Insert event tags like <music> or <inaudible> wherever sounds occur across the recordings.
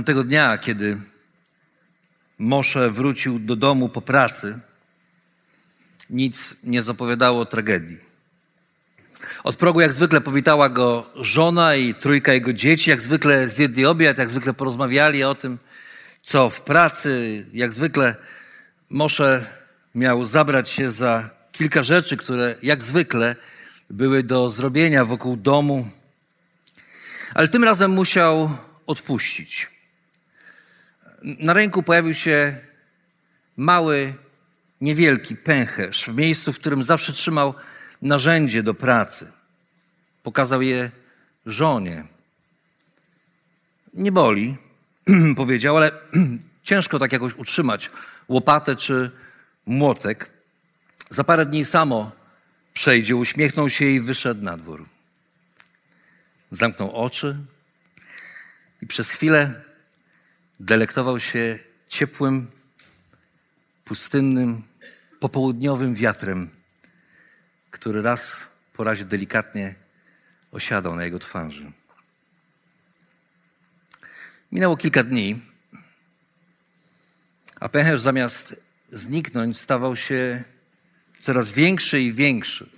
Tamtego dnia, kiedy Mosze wrócił do domu po pracy, nic nie zapowiadało tragedii. Od progu jak zwykle powitała go żona i trójka jego dzieci, jak zwykle zjedli obiad, jak zwykle porozmawiali o tym, co w pracy. Jak zwykle Mosze miał zabrać się za kilka rzeczy, które jak zwykle były do zrobienia wokół domu, ale tym razem musiał odpuścić. Na ręku pojawił się mały, niewielki pęcherz w miejscu, w którym zawsze trzymał narzędzie do pracy. Pokazał je żonie. Nie boli, <clears throat> powiedział, ale <clears throat> ciężko tak jakoś utrzymać łopatę czy młotek. Za parę dni samo przejdzie, uśmiechnął się i wyszedł na dwór. Zamknął oczy i przez chwilę delektował się ciepłym, pustynnym, popołudniowym wiatrem, który raz po razie delikatnie osiadał na jego twarzy. Minęło kilka dni, a pęcherz zamiast zniknąć stawał się coraz większy i większy.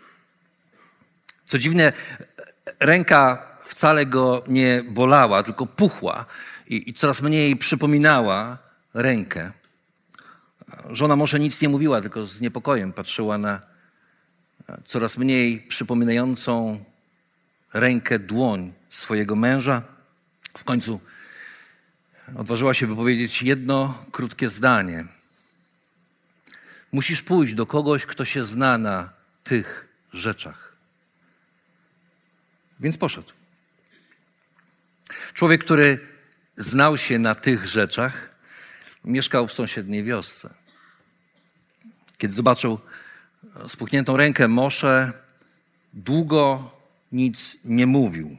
Co dziwne, ręka wcale go nie bolała, tylko puchła i, i coraz mniej przypominała rękę. Żona może nic nie mówiła, tylko z niepokojem patrzyła na coraz mniej przypominającą rękę dłoń swojego męża. W końcu odważyła się wypowiedzieć jedno krótkie zdanie. Musisz pójść do kogoś, kto się zna na tych rzeczach. Więc poszedł. Człowiek, który znał się na tych rzeczach, mieszkał w sąsiedniej wiosce. Kiedy zobaczył spuchniętą rękę Mosze, długo nic nie mówił.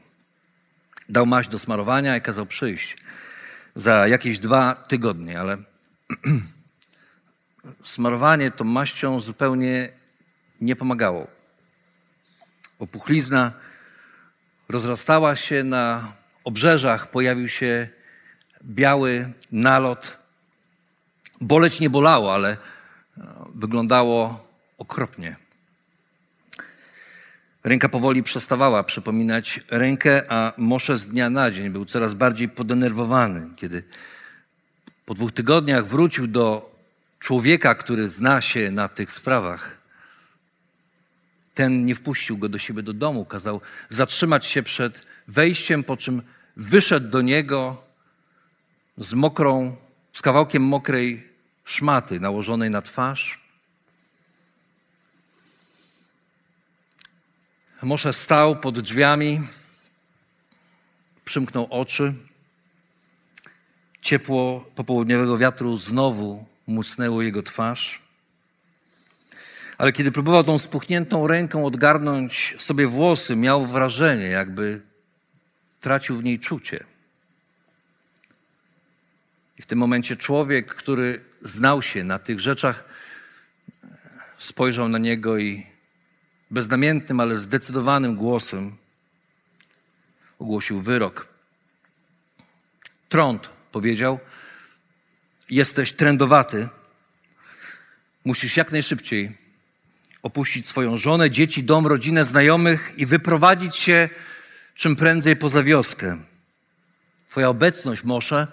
Dał maść do smarowania i kazał przyjść za jakieś dwa tygodnie, ale <clears throat> smarowanie tą maścią zupełnie nie pomagało. Opuchlizna rozrastała się na obrzeżach, pojawił się biały nalot. Boleć nie bolało, ale wyglądało okropnie. Ręka powoli przestawała przypominać rękę, a Mosze z dnia na dzień był coraz bardziej podenerwowany. Kiedy po dwóch tygodniach wrócił do człowieka, który zna się na tych sprawach, ten nie wpuścił go do siebie do domu, kazał zatrzymać się przed wejściem, po czym wyszedł do niego z mokrą, z kawałkiem mokrej szmaty nałożonej na twarz. Moshe stał pod drzwiami, przymknął oczy. Ciepło popołudniowego wiatru znowu musnęło jego twarz. Ale kiedy próbował tą spuchniętą ręką odgarnąć sobie włosy, miał wrażenie, jakby tracił w niej czucie. W tym momencie człowiek, który znał się na tych rzeczach, spojrzał na niego i beznamiętnym, ale zdecydowanym głosem ogłosił wyrok. Trąd powiedział: Jesteś trędowaty. Musisz jak najszybciej opuścić swoją żonę, dzieci, dom, rodzinę, znajomych i wyprowadzić się czym prędzej poza wioskę. Twoja obecność, Mosze,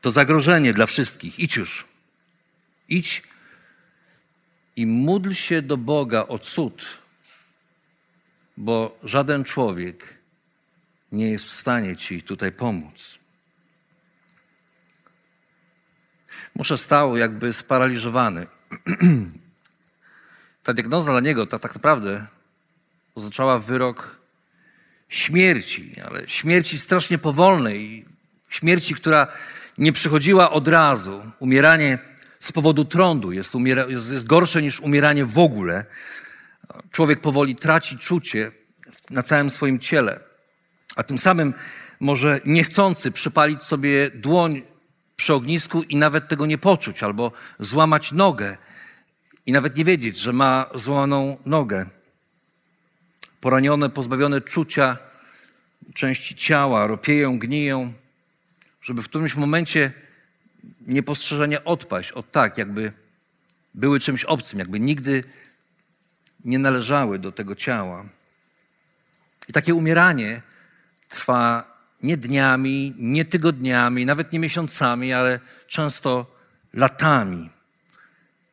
to zagrożenie dla wszystkich. Idź już. Idź i módl się do Boga o cud, bo żaden człowiek nie jest w stanie ci tutaj pomóc. Muszę stał jakby sparaliżowany. <clears throat> Ta diagnoza dla niego to tak naprawdę oznaczała wyrok śmierci, ale śmierci strasznie powolnej, śmierci, która nie przychodziła od razu. Umieranie z powodu trądu jest, umiera, jest, jest gorsze niż umieranie w ogóle. Człowiek powoli traci czucie na całym swoim ciele, a tym samym może niechcący przypalić sobie dłoń przy ognisku i nawet tego nie poczuć, albo złamać nogę i nawet nie wiedzieć, że ma złamaną nogę. Poranione, pozbawione czucia części ciała ropieją, gniją, żeby w którymś momencie niepostrzeżenie odpaść od tak, jakby były czymś obcym, jakby nigdy nie należały do tego ciała. I takie umieranie trwa nie dniami, nie tygodniami, nawet nie miesiącami, ale często latami.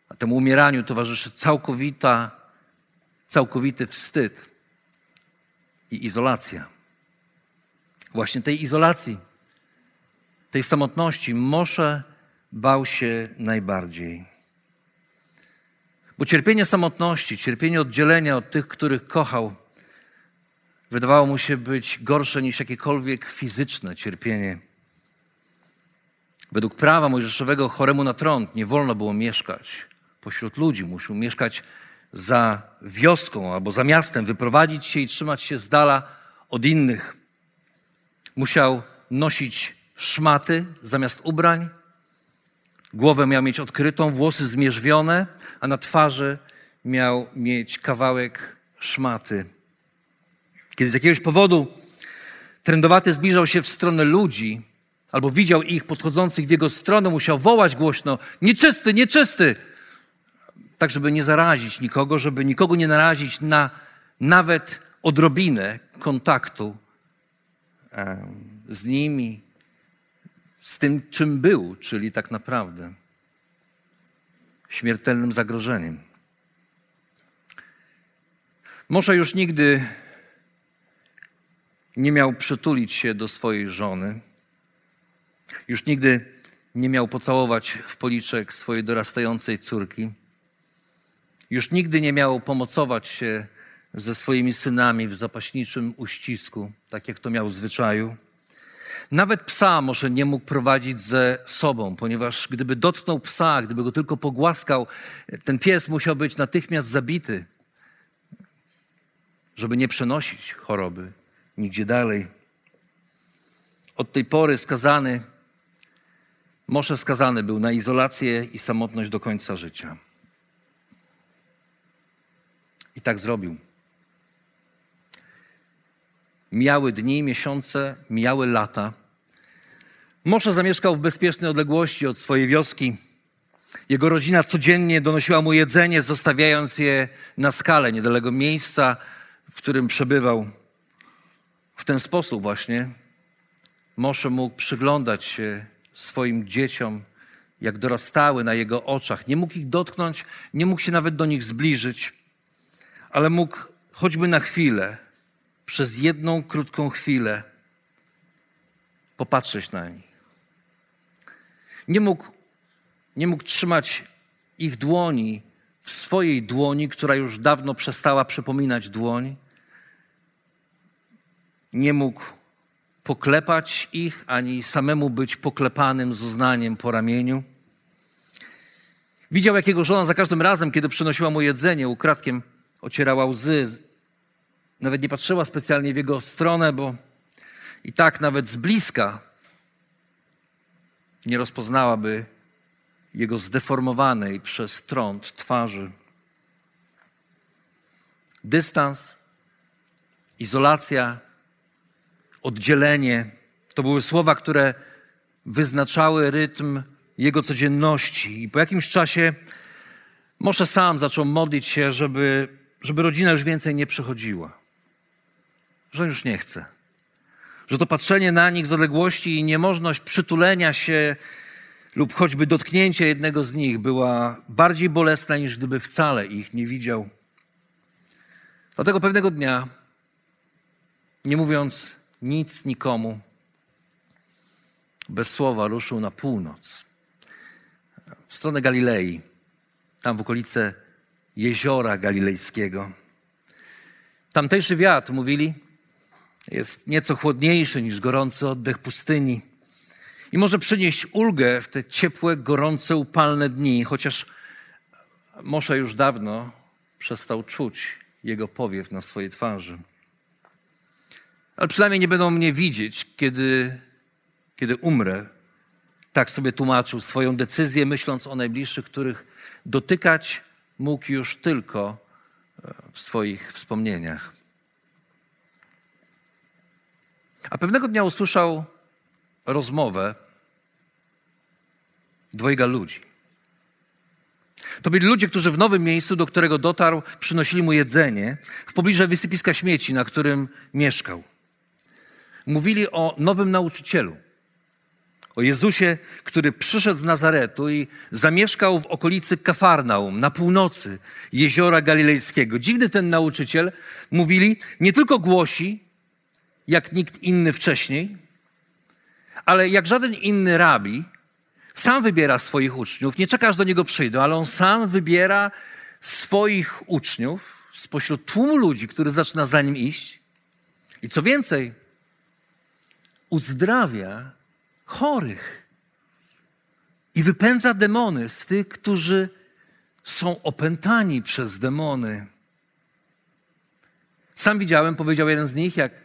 A temu umieraniu towarzyszy całkowita, całkowity wstyd i izolacja. Właśnie tej izolacji, tej samotności Mosze bał się najbardziej. Bo cierpienie samotności, cierpienie oddzielenia od tych, których kochał, wydawało mu się być gorsze niż jakiekolwiek fizyczne cierpienie. Według prawa mojżeszowego choremu na trąd nie wolno było mieszkać pośród ludzi, musiał mieszkać za wioską albo za miastem, wyprowadzić się i trzymać się z dala od innych. Musiał nosić szmaty zamiast ubrań, głowę miał mieć odkrytą, włosy zmierzwione, a na twarzy miał mieć kawałek szmaty. Kiedy z jakiegoś powodu trędowaty zbliżał się w stronę ludzi, albo widział ich podchodzących w jego stronę, musiał wołać głośno: Nieczysty, nieczysty! Tak, żeby nie zarazić nikogo, żeby nikogo nie narazić na nawet odrobinę kontaktu z nimi, z tym, czym był, czyli tak naprawdę śmiertelnym zagrożeniem. Może już nigdy nie miał przytulić się do swojej żony, już nigdy nie miał pocałować w policzek swojej dorastającej córki, już nigdy nie miał pomocować się ze swoimi synami w zapaśniczym uścisku, tak jak to miał w zwyczaju. Nawet psa może nie mógł prowadzić ze sobą, ponieważ gdyby dotknął psa, gdyby go tylko pogłaskał, ten pies musiał być natychmiast zabity, żeby nie przenosić choroby nigdzie dalej. Od tej pory skazany, Mosze skazany był na izolację i samotność do końca życia. I tak zrobił. Mijały dni, miesiące, mijały lata. Mosze zamieszkał w bezpiecznej odległości od swojej wioski. Jego rodzina codziennie donosiła mu jedzenie, zostawiając je na skalę niedaleko miejsca, w którym przebywał. W ten sposób właśnie Mosze mógł przyglądać się swoim dzieciom, jak dorastały na jego oczach. Nie mógł ich dotknąć, nie mógł się nawet do nich zbliżyć, ale mógł choćby na chwilę, przez jedną krótką chwilę popatrzeć na nich. Nie mógł, nie mógł trzymać ich dłoni w swojej dłoni, która już dawno przestała przypominać dłoń, nie mógł poklepać ich, ani samemu być poklepanym z uznaniem po ramieniu. Widział, jak jego żona za każdym razem, kiedy przynosiła mu jedzenie, ukradkiem ocierała łzy. Nawet nie patrzyła specjalnie w jego stronę, bo i tak nawet z bliska nie rozpoznałaby jego zdeformowanej przez trąd twarzy. Dystans, izolacja, oddzielenie. To były słowa, które wyznaczały rytm jego codzienności. I po jakimś czasie Mosze sam zaczął modlić się, żeby, żeby rodzina już więcej nie przychodziła. Że już nie chce. Że to patrzenie na nich z odległości i niemożność przytulenia się lub choćby dotknięcia jednego z nich była bardziej bolesna, niż gdyby wcale ich nie widział. Dlatego pewnego dnia, nie mówiąc nic nikomu. Bez słowa ruszył na północ, w stronę Galilei, tam w okolice jeziora galilejskiego. Tamtejszy wiatr, mówili, jest nieco chłodniejszy niż gorący oddech pustyni i może przynieść ulgę w te ciepłe, gorące, upalne dni, chociaż Mosza już dawno przestał czuć jego powiew na swojej twarzy. Ale przynajmniej nie będą mnie widzieć, kiedy, kiedy umrę. Tak sobie tłumaczył swoją decyzję, myśląc o najbliższych, których dotykać mógł już tylko e, w swoich wspomnieniach. A pewnego dnia usłyszał rozmowę dwojga ludzi. To byli ludzie, którzy w nowym miejscu, do którego dotarł, przynosili mu jedzenie w pobliżu wysypiska śmieci, na którym mieszkał. Mówili o nowym nauczycielu, o Jezusie, który przyszedł z Nazaretu i zamieszkał w okolicy Kafarnaum, na północy jeziora galilejskiego. Dziwny ten nauczyciel, mówili, nie tylko głosi, jak nikt inny wcześniej, ale jak żaden inny rabi, sam wybiera swoich uczniów. Nie czeka, aż do niego przyjdą, ale on sam wybiera swoich uczniów spośród tłumu ludzi, który zaczyna za nim iść. I co więcej, uzdrawia chorych i wypędza demony z tych, którzy są opętani przez demony. Sam widziałem, powiedział jeden z nich, jak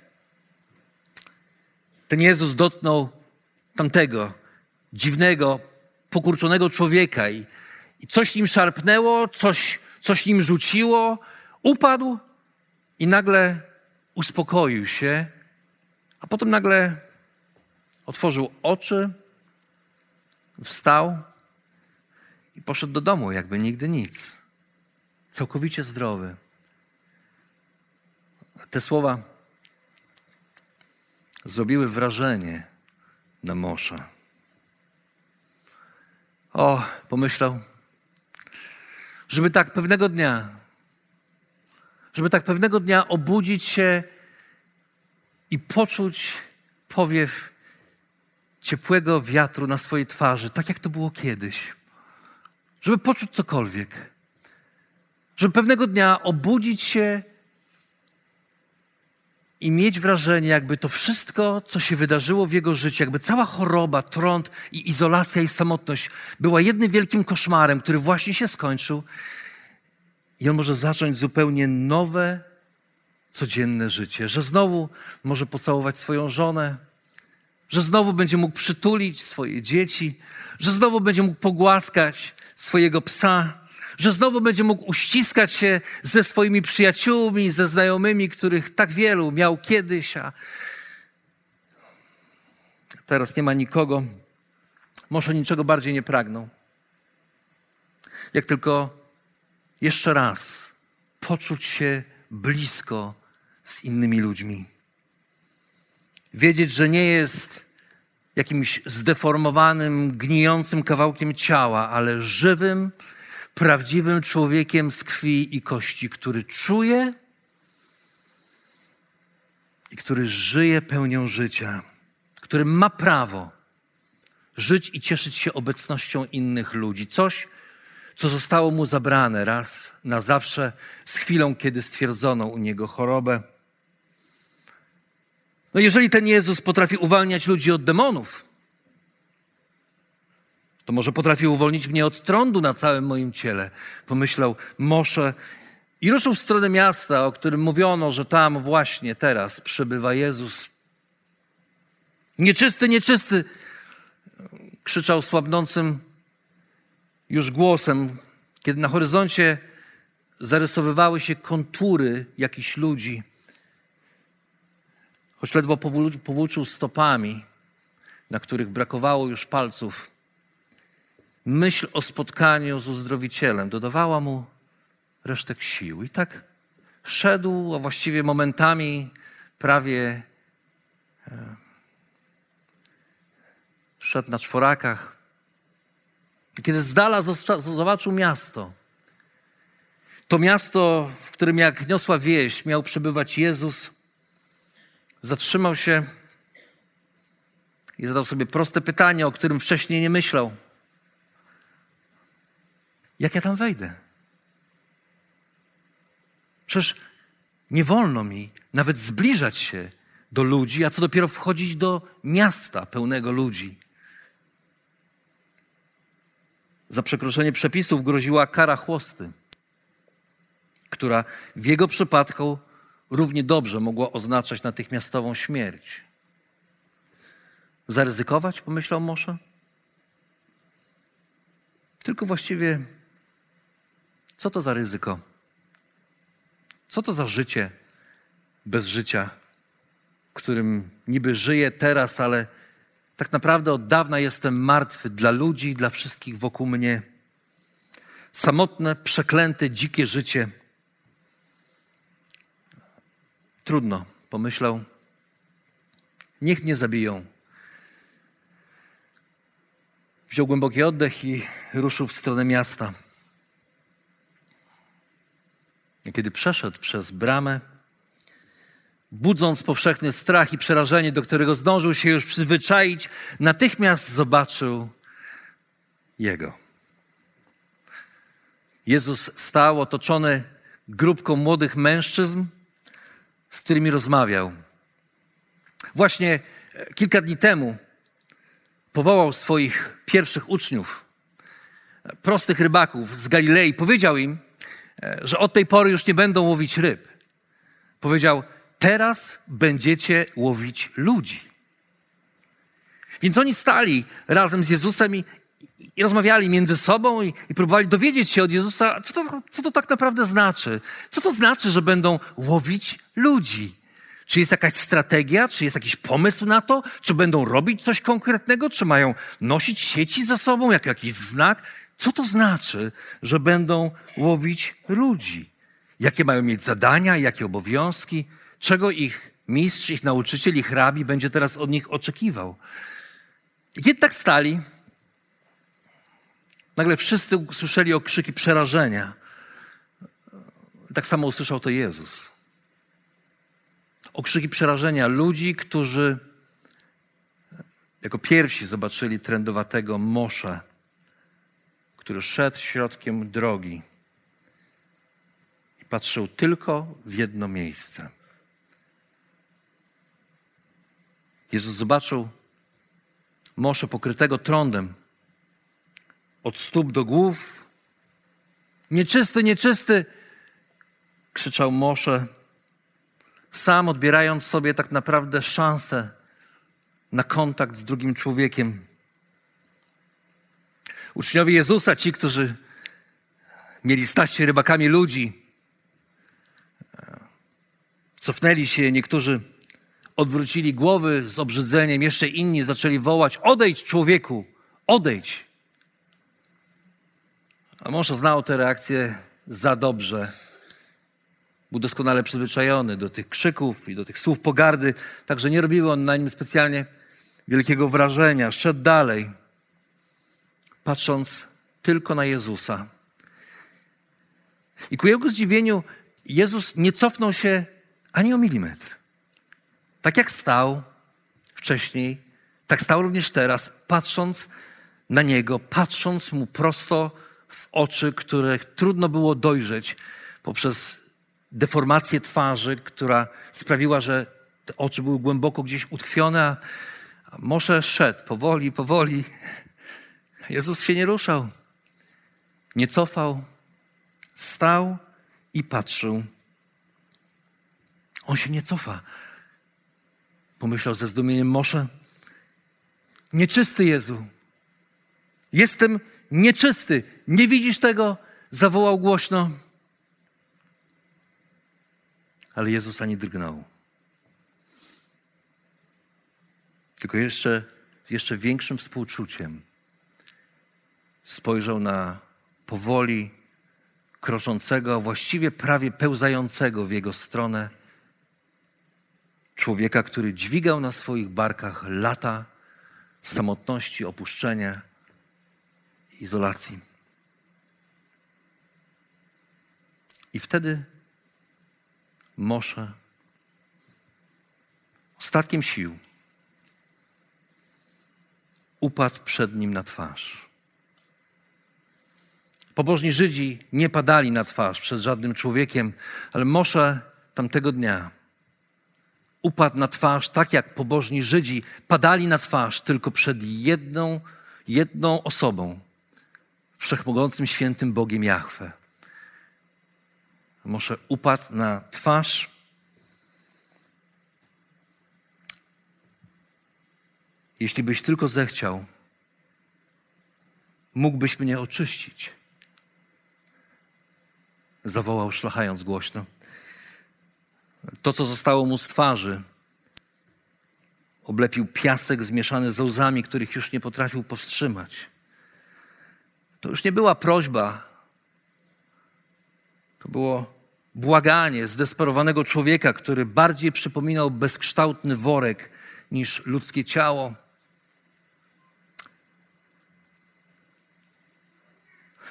ten Jezus dotknął tamtego dziwnego, pokurczonego człowieka i, i coś nim szarpnęło, coś, coś nim rzuciło, upadł i nagle uspokoił się, a potem nagle otworzył oczy, wstał i poszedł do domu, jakby nigdy nic. Całkowicie zdrowy. Te słowa zrobiły wrażenie na Mosza. O, pomyślał, żeby tak pewnego dnia, żeby tak pewnego dnia obudzić się i poczuć powiew ciepłego wiatru na swojej twarzy, tak jak to było kiedyś. Żeby poczuć cokolwiek. Żeby pewnego dnia obudzić się i mieć wrażenie, jakby to wszystko, co się wydarzyło w jego życiu, jakby cała choroba, trąd i izolacja i samotność była jednym wielkim koszmarem, który właśnie się skończył. I on może zacząć zupełnie nowe, codzienne życie, że znowu może pocałować swoją żonę, że znowu będzie mógł przytulić swoje dzieci, że znowu będzie mógł pogłaskać swojego psa, że znowu będzie mógł uściskać się ze swoimi przyjaciółmi, ze znajomymi, których tak wielu miał kiedyś, a teraz nie ma nikogo. Może niczego bardziej nie pragnął. Jak tylko jeszcze raz poczuć się blisko z innymi ludźmi. Wiedzieć, że nie jest jakimś zdeformowanym, gnijącym kawałkiem ciała, ale żywym, prawdziwym człowiekiem z krwi i kości, który czuje i który żyje pełnią życia, który ma prawo żyć i cieszyć się obecnością innych ludzi. Coś, co zostało mu zabrane raz na zawsze z chwilą, kiedy stwierdzono u niego chorobę. No jeżeli ten Jezus potrafi uwalniać ludzi od demonów, to może potrafi uwolnić mnie od trądu na całym moim ciele. Pomyślał Mosze i ruszył w stronę miasta, o którym mówiono, że tam właśnie teraz przebywa Jezus. Nieczysty, nieczysty! Krzyczał słabnącym już głosem, kiedy na horyzoncie zarysowywały się kontury jakichś ludzi. Choć ledwo powłóczył stopami, na których brakowało już palców myśl o spotkaniu z uzdrowicielem dodawała mu resztek sił. I tak szedł, a właściwie momentami prawie e, szedł na czworakach. I kiedy z dala zobaczył miasto, to miasto, w którym jak niosła wieść miał przebywać Jezus, zatrzymał się i zadał sobie proste pytanie, o którym wcześniej nie myślał. Jak ja tam wejdę? Przecież Nie wolno mi nawet zbliżać się do ludzi, a co dopiero wchodzić do miasta pełnego ludzi. Za przekroczenie przepisów groziła kara chłosty, która w jego przypadku równie dobrze mogła oznaczać natychmiastową śmierć. Zaryzykować, pomyślał Moshe? Tylko właściwie, co to za ryzyko? Co to za życie bez życia, którym niby żyję teraz, ale tak naprawdę od dawna jestem martwy dla ludzi, dla wszystkich wokół mnie. Samotne, przeklęte, dzikie życie. Trudno, pomyślał. Niech mnie zabiją. Wziął głęboki oddech i ruszył w stronę miasta. I kiedy przeszedł przez bramę, budząc powszechny strach i przerażenie, do którego zdążył się już przyzwyczaić, natychmiast zobaczył Jego. Jezus stał otoczony grupką młodych mężczyzn, z którymi rozmawiał. Właśnie kilka dni temu powołał swoich pierwszych uczniów, prostych rybaków z Galilei. Powiedział im, że od tej pory już nie będą łowić ryb. Powiedział, teraz będziecie łowić ludzi. Więc oni stali razem z Jezusem i, i rozmawiali między sobą i, i, próbowali dowiedzieć się od Jezusa, co to, co to tak naprawdę znaczy. Co to znaczy, że będą łowić ludzi? Czy jest jakaś strategia, czy jest jakiś pomysł na to, czy będą robić coś konkretnego, czy mają nosić sieci ze sobą, jak jakiś znak? Co to znaczy, że będą łowić ludzi? Jakie mają mieć zadania, jakie obowiązki? czego ich mistrz, ich nauczyciel, ich rabi będzie teraz od nich oczekiwał. I tak stali, nagle wszyscy usłyszeli okrzyki przerażenia. Tak samo usłyszał to Jezus. Okrzyki przerażenia ludzi, którzy jako pierwsi zobaczyli trędowatego Mosza, który szedł środkiem drogi i patrzył tylko w jedno miejsce. Jezus zobaczył Mosze pokrytego trądem od stóp do głów. Nieczysty, nieczysty! krzyczał Mosze, sam odbierając sobie tak naprawdę szansę na kontakt z drugim człowiekiem. Uczniowie Jezusa, ci, którzy mieli stać się rybakami ludzi, cofnęli się, niektórzy odwrócili głowy z obrzydzeniem, jeszcze inni zaczęli wołać: Odejdź, człowieku, odejdź. A mąż znał te reakcje za dobrze. Był doskonale przyzwyczajony do tych krzyków i do tych słów pogardy, także nie robiły on na nim specjalnie wielkiego wrażenia. Szedł dalej, patrząc tylko na Jezusa. I ku jego zdziwieniu, Jezus nie cofnął się ani o milimetr. Tak jak stał wcześniej, tak stał również teraz, patrząc na niego, patrząc mu prosto w oczy, które trudno było dojrzeć poprzez deformację twarzy, która sprawiła, że te oczy były głęboko gdzieś utkwione, a Mosze szedł powoli, powoli. Jezus się nie ruszał, nie cofał, stał i patrzył. On się nie cofa. Pomyślał ze zdumieniem Mosze. Nieczysty Jezu. Jestem nieczysty. Nie widzisz tego? Zawołał głośno. Ale Jezus ani drgnął. Tylko jeszcze z jeszcze większym współczuciem spojrzał na powoli kroczącego, a właściwie prawie pełzającego w jego stronę człowieka, który dźwigał na swoich barkach lata samotności, opuszczenia, izolacji. I wtedy Mosze ostatkiem sił upadł przed nim na twarz. Pobożni Żydzi nie padali na twarz przed żadnym człowiekiem, ale Mosze tamtego dnia upadł na twarz, tak jak pobożni Żydzi padali na twarz tylko przed jedną, jedną osobą, wszechmogącym świętym Bogiem Jahwe. Może upadł na twarz. Jeśli byś tylko zechciał, mógłbyś mnie oczyścić. Zawołał, szlachając głośno. To, co zostało mu z twarzy, oblepił piasek zmieszany z łzami, których już nie potrafił powstrzymać. To już nie była prośba, to było błaganie zdesperowanego człowieka, który bardziej przypominał bezkształtny worek niż ludzkie ciało.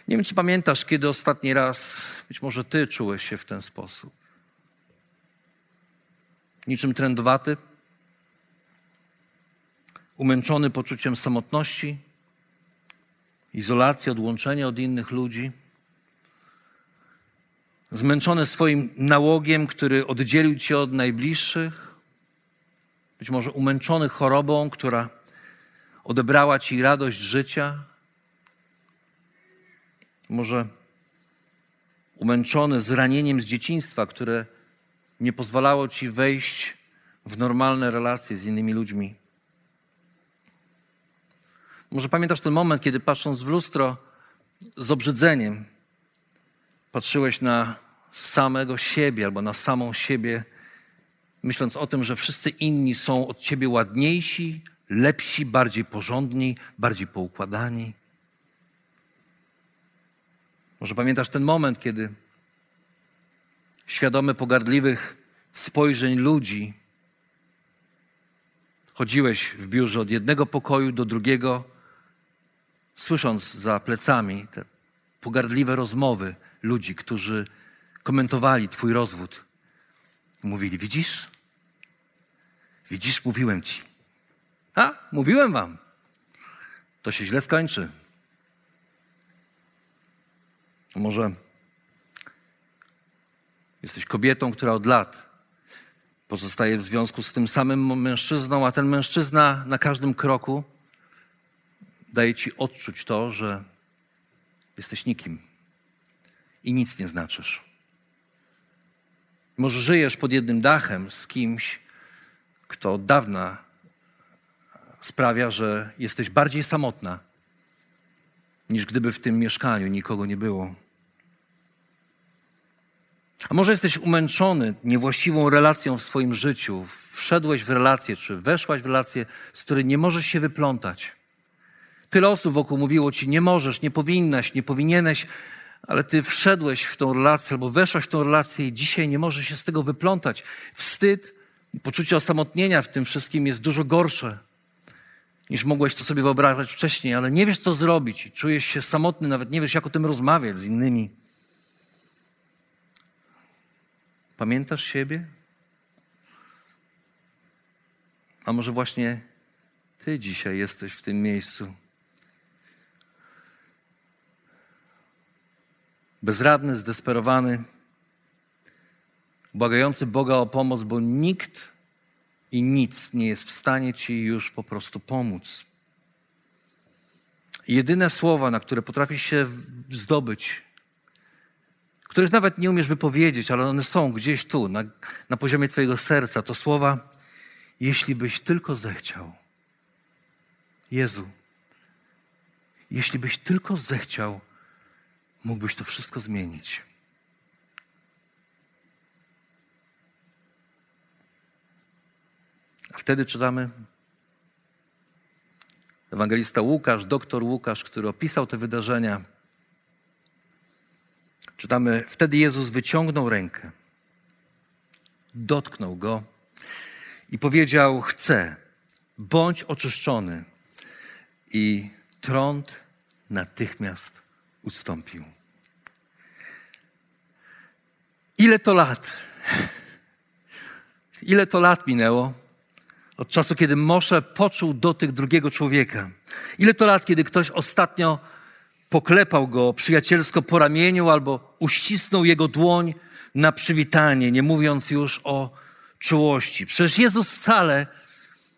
Nie wiem, czy pamiętasz, kiedy ostatni raz, być może ty czułeś się w ten sposób. Niczym trędwaty, umęczony poczuciem samotności, izolacji, odłączenia od innych ludzi, zmęczony swoim nałogiem, który oddzielił cię od najbliższych, być może umęczony chorobą, która odebrała ci radość życia, może umęczony zranieniem z dzieciństwa, które nie pozwalało ci wejść w normalne relacje z innymi ludźmi. Może pamiętasz ten moment, kiedy patrząc w lustro z obrzydzeniem, patrzyłeś na samego siebie albo na samą siebie, myśląc o tym, że wszyscy inni są od ciebie ładniejsi, lepsi, bardziej porządni, bardziej poukładani. Może pamiętasz ten moment, kiedy świadomy pogardliwych spojrzeń ludzi chodziłeś w biurze od jednego pokoju do drugiego, słysząc za plecami te pogardliwe rozmowy ludzi, którzy komentowali Twój rozwód. Mówili: Widzisz? Widzisz, mówiłem Ci. A, mówiłem Wam. To się źle skończy. Może jesteś kobietą, która od lat pozostaje w związku z tym samym mężczyzną, a ten mężczyzna na każdym kroku daje ci odczuć to, że jesteś nikim i nic nie znaczysz. Może żyjesz pod jednym dachem z kimś, kto od dawna sprawia, że jesteś bardziej samotna, niż gdyby w tym mieszkaniu nikogo nie było. A może jesteś umęczony niewłaściwą relacją w swoim życiu, wszedłeś w relację, czy weszłaś w relację, z której nie możesz się wyplątać. Tyle osób wokół mówiło ci, nie możesz, nie powinnaś, nie powinieneś, ale ty wszedłeś w tą relację albo weszłaś w tą relację i dzisiaj nie możesz się z tego wyplątać. Wstyd i poczucie osamotnienia w tym wszystkim jest dużo gorsze niż mogłeś to sobie wyobrażać wcześniej, ale nie wiesz, co zrobić. Czujesz się samotny, nawet nie wiesz, jak o tym rozmawiać z innymi. Pamiętasz siebie? A może właśnie Ty dzisiaj jesteś w tym miejscu? Bezradny, zdesperowany, błagający Boga o pomoc, bo nikt i nic nie jest w stanie Ci już po prostu pomóc. Jedyne słowa, na które potrafisz się zdobyć, których nawet nie umiesz wypowiedzieć, ale one są gdzieś tu, na, na poziomie Twojego serca, to słowa, jeśli byś tylko zechciał. Jezu, jeśli byś tylko zechciał, mógłbyś to wszystko zmienić. A wtedy czytamy ewangelista Łukasz, doktor Łukasz, który opisał te wydarzenia. Czytamy, wtedy Jezus wyciągnął rękę, dotknął go i powiedział: Chcę, bądź oczyszczony. I trąd natychmiast ustąpił. Ile to lat? Ile to lat minęło? Od czasu, kiedy Mosze poczuł dotyk drugiego człowieka. Ile to lat, kiedy ktoś ostatnio poklepał go przyjacielsko po ramieniu albo uścisnął jego dłoń na przywitanie, nie mówiąc już o czułości. Przecież Jezus wcale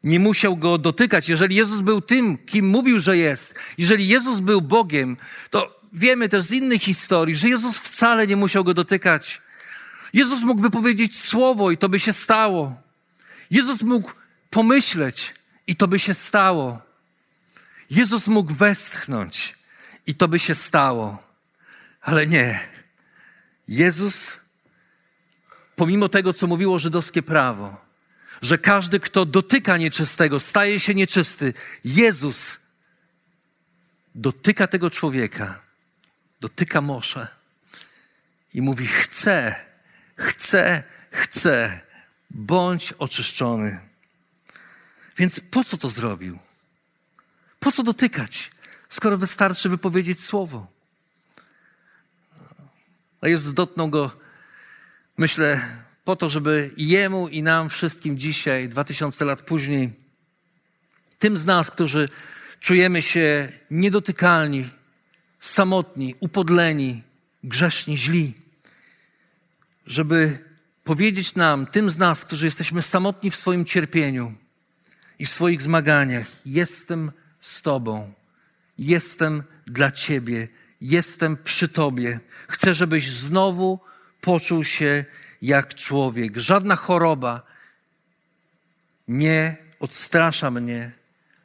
nie musiał go dotykać. Jeżeli Jezus był tym, kim mówił, że jest, jeżeli Jezus był Bogiem, to wiemy też z innych historii, że Jezus wcale nie musiał go dotykać. Jezus mógł wypowiedzieć słowo i to by się stało. Jezus mógł pomyśleć i to by się stało. Jezus mógł westchnąć i to by się stało. Ale nie. Jezus, pomimo tego, co mówiło żydowskie prawo, że każdy, kto dotyka nieczystego, staje się nieczysty, Jezus dotyka tego człowieka, dotyka Mosza i mówi: Chcę, chcę, chcę, bądź oczyszczony. Więc po co to zrobił? Po co dotykać, skoro wystarczy wypowiedzieć słowo? A Jezus dotknął go, myślę, po to, żeby jemu i nam wszystkim dzisiaj, dwa tysiące lat później, tym z nas, którzy czujemy się niedotykalni, samotni, upodleni, grzeszni, źli, żeby powiedzieć nam, tym z nas, którzy jesteśmy samotni w swoim cierpieniu i w swoich zmaganiach, jestem z Tobą, jestem dla Ciebie, jestem przy Tobie. Chcę, żebyś znowu poczuł się jak człowiek. Żadna choroba nie odstrasza mnie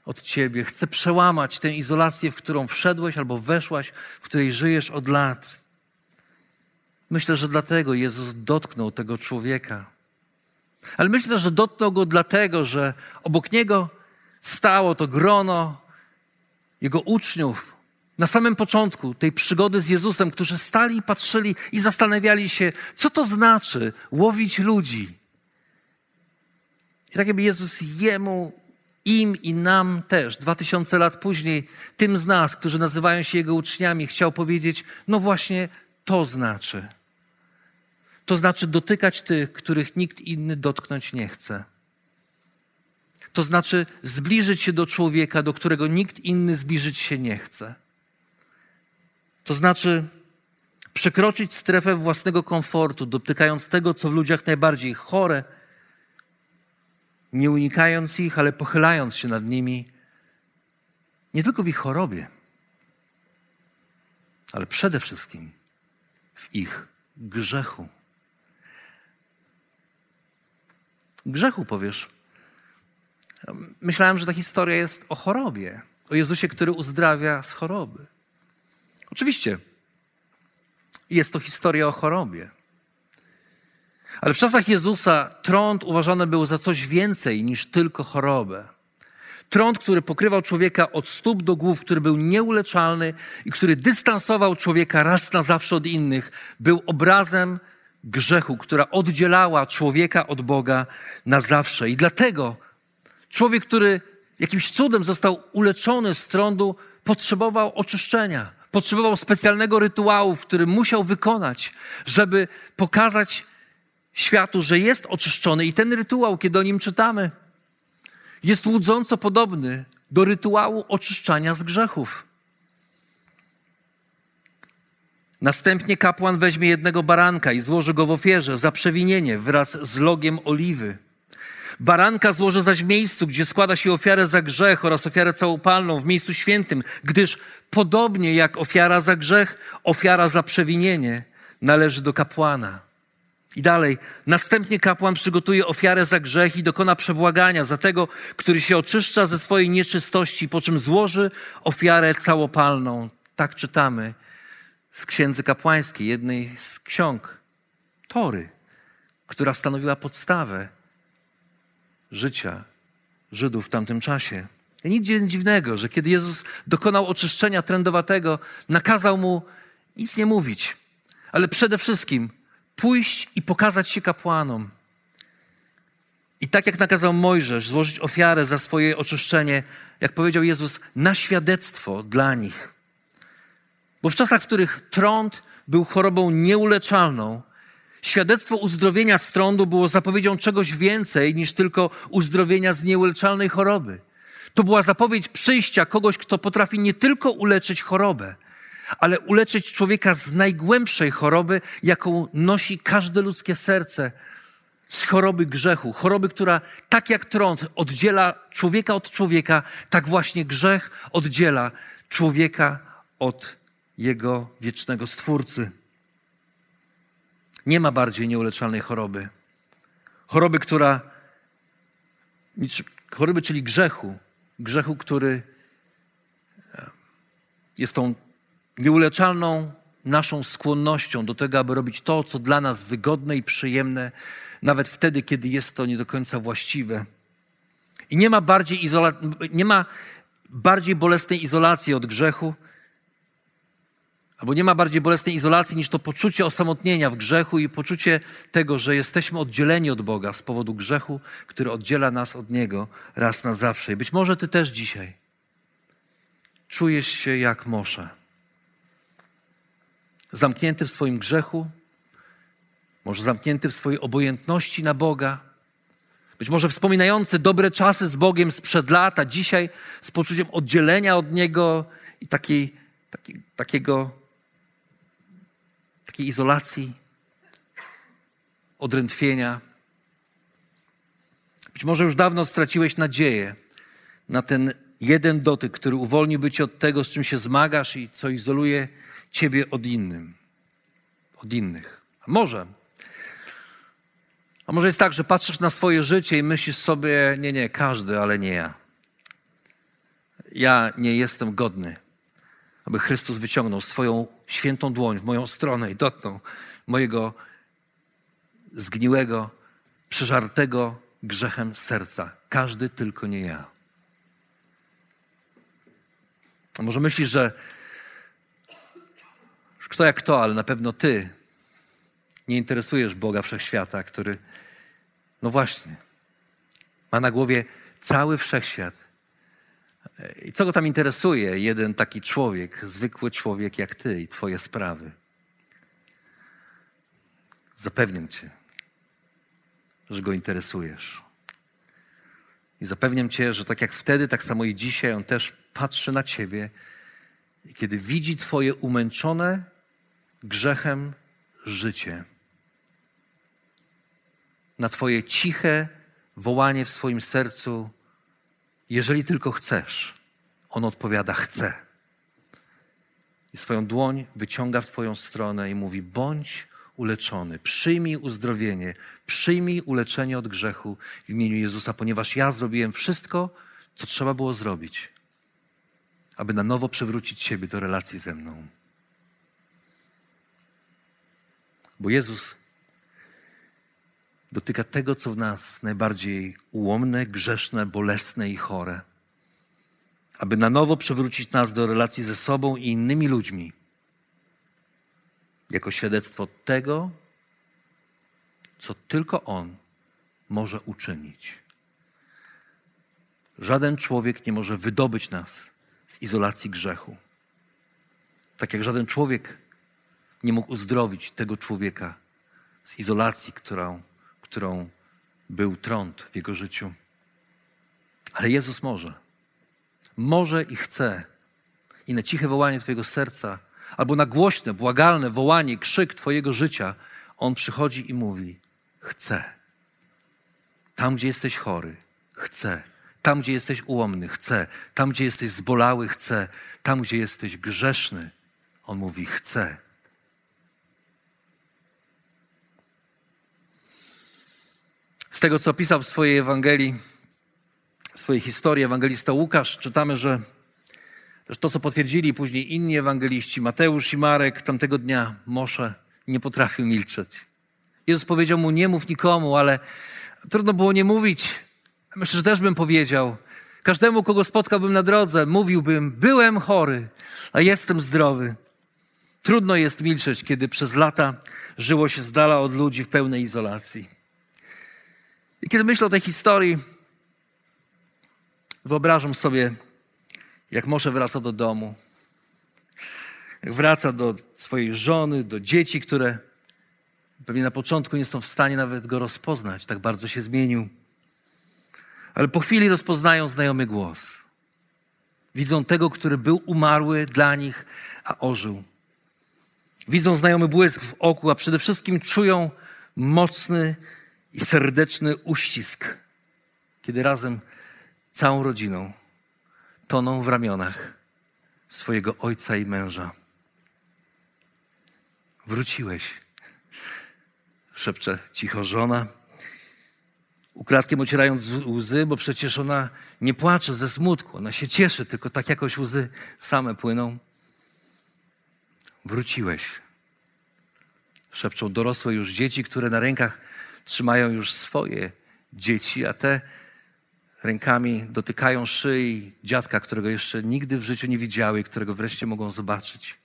od Ciebie. Chcę przełamać tę izolację, w którą wszedłeś albo weszłaś, w której żyjesz od lat. Myślę, że dlatego Jezus dotknął tego człowieka. Ale myślę, że dotknął go dlatego, że obok niego stało to grono jego uczniów, na samym początku tej przygody z Jezusem, którzy stali i patrzyli i zastanawiali się, co to znaczy łowić ludzi. I tak jakby Jezus jemu, im i nam też, dwa tysiące lat później, tym z nas, którzy nazywają się Jego uczniami, chciał powiedzieć, no właśnie to znaczy. To znaczy dotykać tych, których nikt inny dotknąć nie chce. To znaczy zbliżyć się do człowieka, do którego nikt inny zbliżyć się nie chce. To znaczy przekroczyć strefę własnego komfortu, dotykając tego, co w ludziach najbardziej chore, nie unikając ich, ale pochylając się nad nimi, nie tylko w ich chorobie, ale przede wszystkim w ich grzechu. Grzechu powiesz. Myślałem, że ta historia jest o chorobie, o Jezusie, który uzdrawia z choroby. Oczywiście jest to historia o chorobie. Ale w czasach Jezusa trąd uważany był za coś więcej niż tylko chorobę. Trąd, który pokrywał człowieka od stóp do głów, który był nieuleczalny i który dystansował człowieka raz na zawsze od innych, był obrazem grzechu, która oddzielała człowieka od Boga na zawsze. I dlatego człowiek, który jakimś cudem został uleczony z trądu, potrzebował oczyszczenia potrzebował specjalnego rytuału, który musiał wykonać, żeby pokazać światu, że jest oczyszczony. I ten rytuał, kiedy o nim czytamy, jest łudząco podobny do rytuału oczyszczania z grzechów. Następnie kapłan weźmie jednego baranka i złoży go w ofierze za przewinienie wraz z logiem oliwy. Baranka złoży zaś w miejscu, gdzie składa się ofiarę za grzech oraz ofiarę całopalną, w miejscu świętym, gdyż podobnie jak ofiara za grzech, ofiara za przewinienie należy do kapłana. I dalej, następnie kapłan przygotuje ofiarę za grzech i dokona przebłagania za tego, który się oczyszcza ze swojej nieczystości, po czym złoży ofiarę całopalną. Tak czytamy w Księdze Kapłańskiej, jednej z ksiąg Tory, która stanowiła podstawę życia Żydów w tamtym czasie. I nic dziwnego, że kiedy Jezus dokonał oczyszczenia trędowatego, nakazał mu nic nie mówić, ale przede wszystkim pójść i pokazać się kapłanom. I tak jak nakazał Mojżesz złożyć ofiarę za swoje oczyszczenie, jak powiedział Jezus, na świadectwo dla nich. Bo w czasach, w których trąd był chorobą nieuleczalną, Świadectwo uzdrowienia z trądu było zapowiedzią czegoś więcej niż tylko uzdrowienia z nieuleczalnej choroby. To była zapowiedź przyjścia kogoś, kto potrafi nie tylko uleczyć chorobę, ale uleczyć człowieka z najgłębszej choroby, jaką nosi każde ludzkie serce, z choroby grzechu. Choroby, która tak jak trąd oddziela człowieka od człowieka, tak właśnie grzech oddziela człowieka od jego wiecznego Stwórcy. Nie ma bardziej nieuleczalnej choroby. Choroby, która, choroby, czyli grzechu, grzechu, który e, jest tą nieuleczalną naszą skłonnością do tego, aby robić to, co dla nas wygodne i przyjemne, nawet wtedy, kiedy jest to nie do końca właściwe. I nie ma bardziej, izola- nie ma bardziej bolesnej izolacji od grzechu, albo nie ma bardziej bolesnej izolacji niż to poczucie osamotnienia w grzechu i poczucie tego, że jesteśmy oddzieleni od Boga z powodu grzechu, który oddziela nas od Niego raz na zawsze. I być może Ty też dzisiaj czujesz się jak Mosza. Zamknięty w swoim grzechu, może zamknięty w swojej obojętności na Boga, być może wspominający dobre czasy z Bogiem sprzed lat, a dzisiaj z poczuciem oddzielenia od Niego i takiej, takiej, takiego, takiej izolacji, odrętwienia. Być może już dawno straciłeś nadzieję na ten jeden dotyk, który uwolniłby cię od tego, z czym się zmagasz i co izoluje ciebie od innym, od innych. A może a może jest tak, że patrzysz na swoje życie i myślisz sobie, nie, nie, każdy, ale nie ja. Ja nie jestem godny, aby Chrystus wyciągnął swoją świętą dłoń w moją stronę i dotknął mojego zgniłego, przeżartego grzechem serca. Każdy, tylko nie ja. A może myślisz, że kto jak kto, ale na pewno ty nie interesujesz Boga Wszechświata, który, no właśnie, ma na głowie cały Wszechświat. I co go tam interesuje? Jeden taki człowiek, zwykły człowiek jak ty i twoje sprawy. Zapewniam cię, że go interesujesz. I zapewniam cię, że tak jak wtedy, tak samo i dzisiaj, on też patrzy na ciebie i kiedy widzi twoje umęczone grzechem życie, na Twoje ciche wołanie w swoim sercu, jeżeli tylko chcesz. On odpowiada: Chcę. I swoją dłoń wyciąga w Twoją stronę i mówi: Bądź uleczony, przyjmij uzdrowienie, przyjmij uleczenie od grzechu w imieniu Jezusa, ponieważ ja zrobiłem wszystko, co trzeba było zrobić, aby na nowo przywrócić siebie do relacji ze mną. Bo Jezus dotyka tego, co w nas najbardziej ułomne, grzeszne, bolesne i chore, aby na nowo przywrócić nas do relacji ze sobą i innymi ludźmi, jako świadectwo tego, co tylko On może uczynić. Żaden człowiek nie może wydobyć nas z izolacji grzechu. Tak jak żaden człowiek nie mógł uzdrowić tego człowieka z izolacji, którą którą był trąd w jego życiu. Ale Jezus może. Może i chce. I na ciche wołanie Twojego serca, albo na głośne, błagalne wołanie, krzyk Twojego życia, On przychodzi i mówi: Chcę. Tam, gdzie jesteś chory, chcę. Tam, gdzie jesteś ułomny, chcę. Tam, gdzie jesteś zbolały, chcę. Tam, gdzie jesteś grzeszny, On mówi: Chcę. Z tego, co pisał w swojej Ewangelii, w swojej historii ewangelista Łukasz, czytamy, że, to, co potwierdzili później inni ewangeliści, Mateusz i Marek, tamtego dnia Mosze nie potrafił milczeć. Jezus powiedział mu, nie mów nikomu, ale trudno było nie mówić. Myślę, że też bym powiedział. Każdemu, kogo spotkałbym na drodze, mówiłbym, byłem chory, a jestem zdrowy. Trudno jest milczeć, kiedy przez lata żyło się z dala od ludzi w pełnej izolacji. I kiedy myślę o tej historii, wyobrażam sobie, jak Mosze wraca do domu, jak wraca do swojej żony, do dzieci, które pewnie na początku nie są w stanie nawet go rozpoznać, tak bardzo się zmienił. Ale po chwili rozpoznają znajomy głos. Widzą tego, który był umarły dla nich, a ożył. Widzą znajomy błysk w oku, a przede wszystkim czują mocny i serdeczny uścisk, kiedy razem całą rodziną toną w ramionach swojego ojca i męża. Wróciłeś, szepcze cicho żona, ukradkiem ocierając łzy, bo przecież ona nie płacze ze smutku, ona się cieszy, tylko tak jakoś łzy same płyną. Wróciłeś, szepczą dorosłe już dzieci, które na rękach trzymają już swoje dzieci, a te rękami dotykają szyi dziadka, którego jeszcze nigdy w życiu nie widziały którego wreszcie mogą zobaczyć.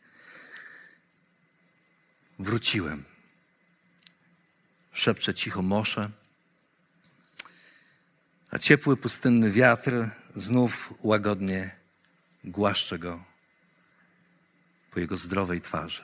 Wróciłem. Szepcze cicho Mosze, a ciepły, pustynny wiatr znów łagodnie głaszcze go po jego zdrowej twarzy.